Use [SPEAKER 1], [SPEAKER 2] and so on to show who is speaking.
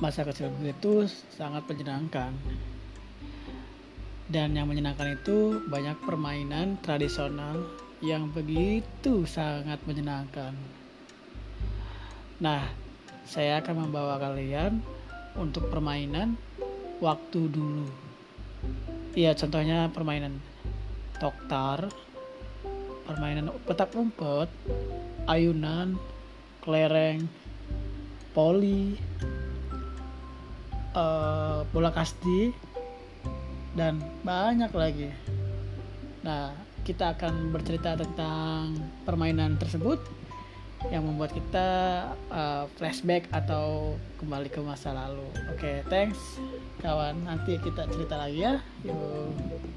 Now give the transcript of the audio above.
[SPEAKER 1] masa kecil itu sangat menyenangkan. Dan yang menyenangkan itu banyak permainan tradisional yang begitu sangat menyenangkan. Nah saya akan membawa kalian untuk permainan waktu dulu. Iya contohnya permainan toktar permainan petak umpet ayunan kelereng poli uh, bola kasti dan banyak lagi nah kita akan bercerita tentang permainan tersebut yang membuat kita uh, flashback atau kembali ke masa lalu. Oke, okay, thanks kawan. Nanti kita cerita lagi ya. Yuk.